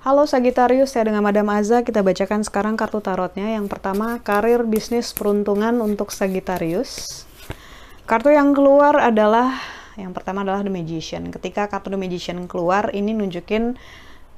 Halo Sagittarius, saya dengan Madam Aza. Kita bacakan sekarang kartu tarotnya. Yang pertama, karir, bisnis, peruntungan untuk Sagittarius. Kartu yang keluar adalah, yang pertama adalah The Magician. Ketika kartu The Magician keluar, ini nunjukin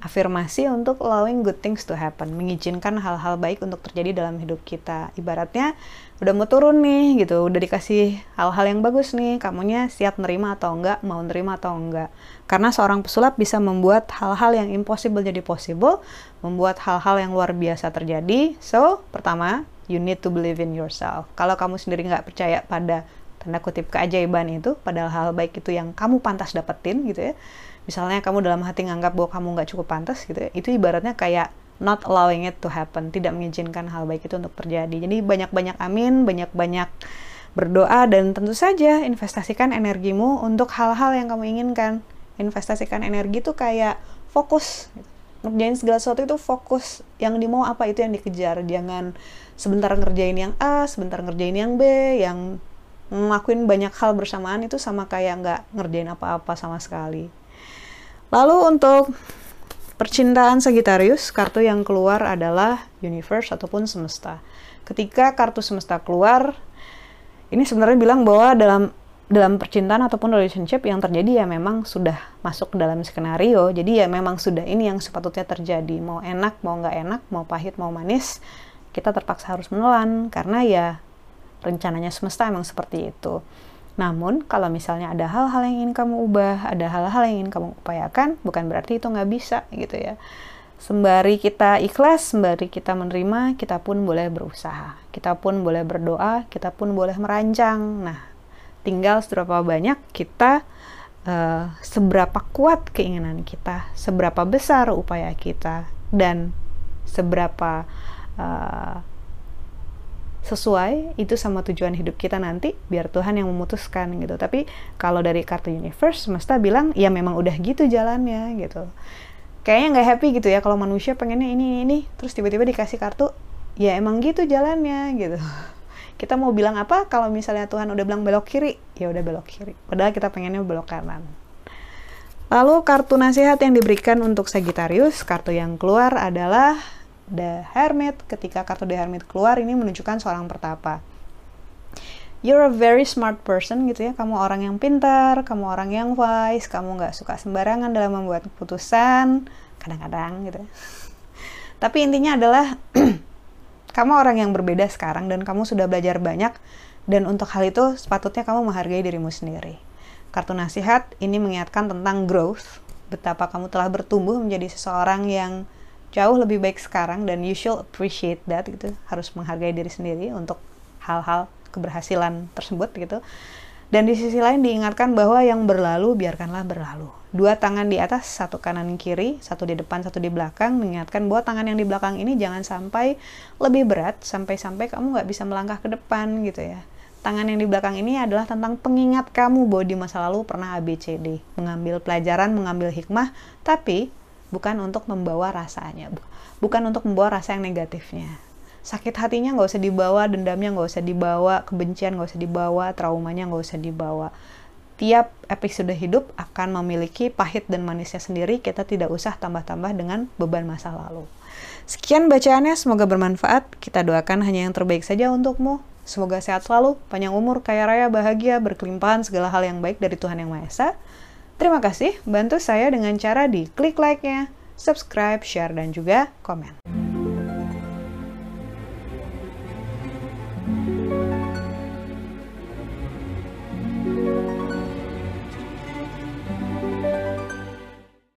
afirmasi untuk allowing good things to happen, mengizinkan hal-hal baik untuk terjadi dalam hidup kita. Ibaratnya udah mau turun nih gitu, udah dikasih hal-hal yang bagus nih, kamunya siap nerima atau enggak, mau nerima atau enggak. Karena seorang pesulap bisa membuat hal-hal yang impossible jadi possible, membuat hal-hal yang luar biasa terjadi. So, pertama, you need to believe in yourself. Kalau kamu sendiri nggak percaya pada tanda kutip keajaiban itu, padahal hal baik itu yang kamu pantas dapetin gitu ya, misalnya kamu dalam hati nganggap bahwa kamu nggak cukup pantas gitu ya, itu ibaratnya kayak not allowing it to happen, tidak mengizinkan hal baik itu untuk terjadi. Jadi banyak-banyak amin, banyak-banyak berdoa dan tentu saja investasikan energimu untuk hal-hal yang kamu inginkan. Investasikan energi itu kayak fokus. Ngerjain segala sesuatu itu fokus. Yang dimau apa itu yang dikejar. Jangan sebentar ngerjain yang A, sebentar ngerjain yang B, yang ngelakuin banyak hal bersamaan itu sama kayak nggak ngerjain apa-apa sama sekali. Lalu untuk percintaan Sagittarius, kartu yang keluar adalah universe ataupun semesta. Ketika kartu semesta keluar, ini sebenarnya bilang bahwa dalam dalam percintaan ataupun relationship yang terjadi ya memang sudah masuk ke dalam skenario. Jadi ya memang sudah ini yang sepatutnya terjadi. Mau enak, mau nggak enak, mau pahit, mau manis, kita terpaksa harus menelan karena ya rencananya semesta emang seperti itu. Namun, kalau misalnya ada hal-hal yang ingin kamu ubah, ada hal-hal yang ingin kamu upayakan, bukan berarti itu nggak bisa gitu ya. Sembari kita ikhlas, sembari kita menerima, kita pun boleh berusaha. Kita pun boleh berdoa, kita pun boleh merancang. Nah, tinggal seberapa banyak kita, uh, seberapa kuat keinginan kita, seberapa besar upaya kita, dan seberapa uh, sesuai itu sama tujuan hidup kita nanti biar Tuhan yang memutuskan gitu. Tapi kalau dari kartu universe semesta bilang ya memang udah gitu jalannya gitu. Kayaknya nggak happy gitu ya kalau manusia pengennya ini ini terus tiba-tiba dikasih kartu ya emang gitu jalannya gitu. Kita mau bilang apa? Kalau misalnya Tuhan udah bilang belok kiri ya udah belok kiri. Padahal kita pengennya belok kanan. Lalu kartu nasihat yang diberikan untuk Sagittarius kartu yang keluar adalah The Hermit. Ketika kartu The Hermit keluar, ini menunjukkan seorang pertapa. You're a very smart person gitu ya. Kamu orang yang pintar, kamu orang yang wise, kamu nggak suka sembarangan dalam membuat keputusan. Kadang-kadang gitu. Tapi intinya adalah kamu orang yang berbeda sekarang dan kamu sudah belajar banyak dan untuk hal itu sepatutnya kamu menghargai dirimu sendiri. Kartu nasihat ini mengingatkan tentang growth, betapa kamu telah bertumbuh menjadi seseorang yang jauh lebih baik sekarang dan you should appreciate that gitu. Harus menghargai diri sendiri untuk hal-hal keberhasilan tersebut gitu. Dan di sisi lain diingatkan bahwa yang berlalu biarkanlah berlalu. Dua tangan di atas satu kanan kiri satu di depan satu di belakang mengingatkan bahwa tangan yang di belakang ini jangan sampai lebih berat sampai-sampai kamu nggak bisa melangkah ke depan gitu ya. Tangan yang di belakang ini adalah tentang pengingat kamu bahwa di masa lalu pernah ABCD mengambil pelajaran mengambil hikmah tapi bukan untuk membawa rasanya, bukan untuk membawa rasa yang negatifnya. Sakit hatinya nggak usah dibawa, dendamnya nggak usah dibawa, kebencian nggak usah dibawa, traumanya nggak usah dibawa. Tiap episode hidup akan memiliki pahit dan manisnya sendiri, kita tidak usah tambah-tambah dengan beban masa lalu. Sekian bacaannya, semoga bermanfaat. Kita doakan hanya yang terbaik saja untukmu. Semoga sehat selalu, panjang umur, kaya raya, bahagia, berkelimpahan segala hal yang baik dari Tuhan Yang Maha Esa. Terima kasih, bantu saya dengan cara di klik like-nya, subscribe, share, dan juga komen.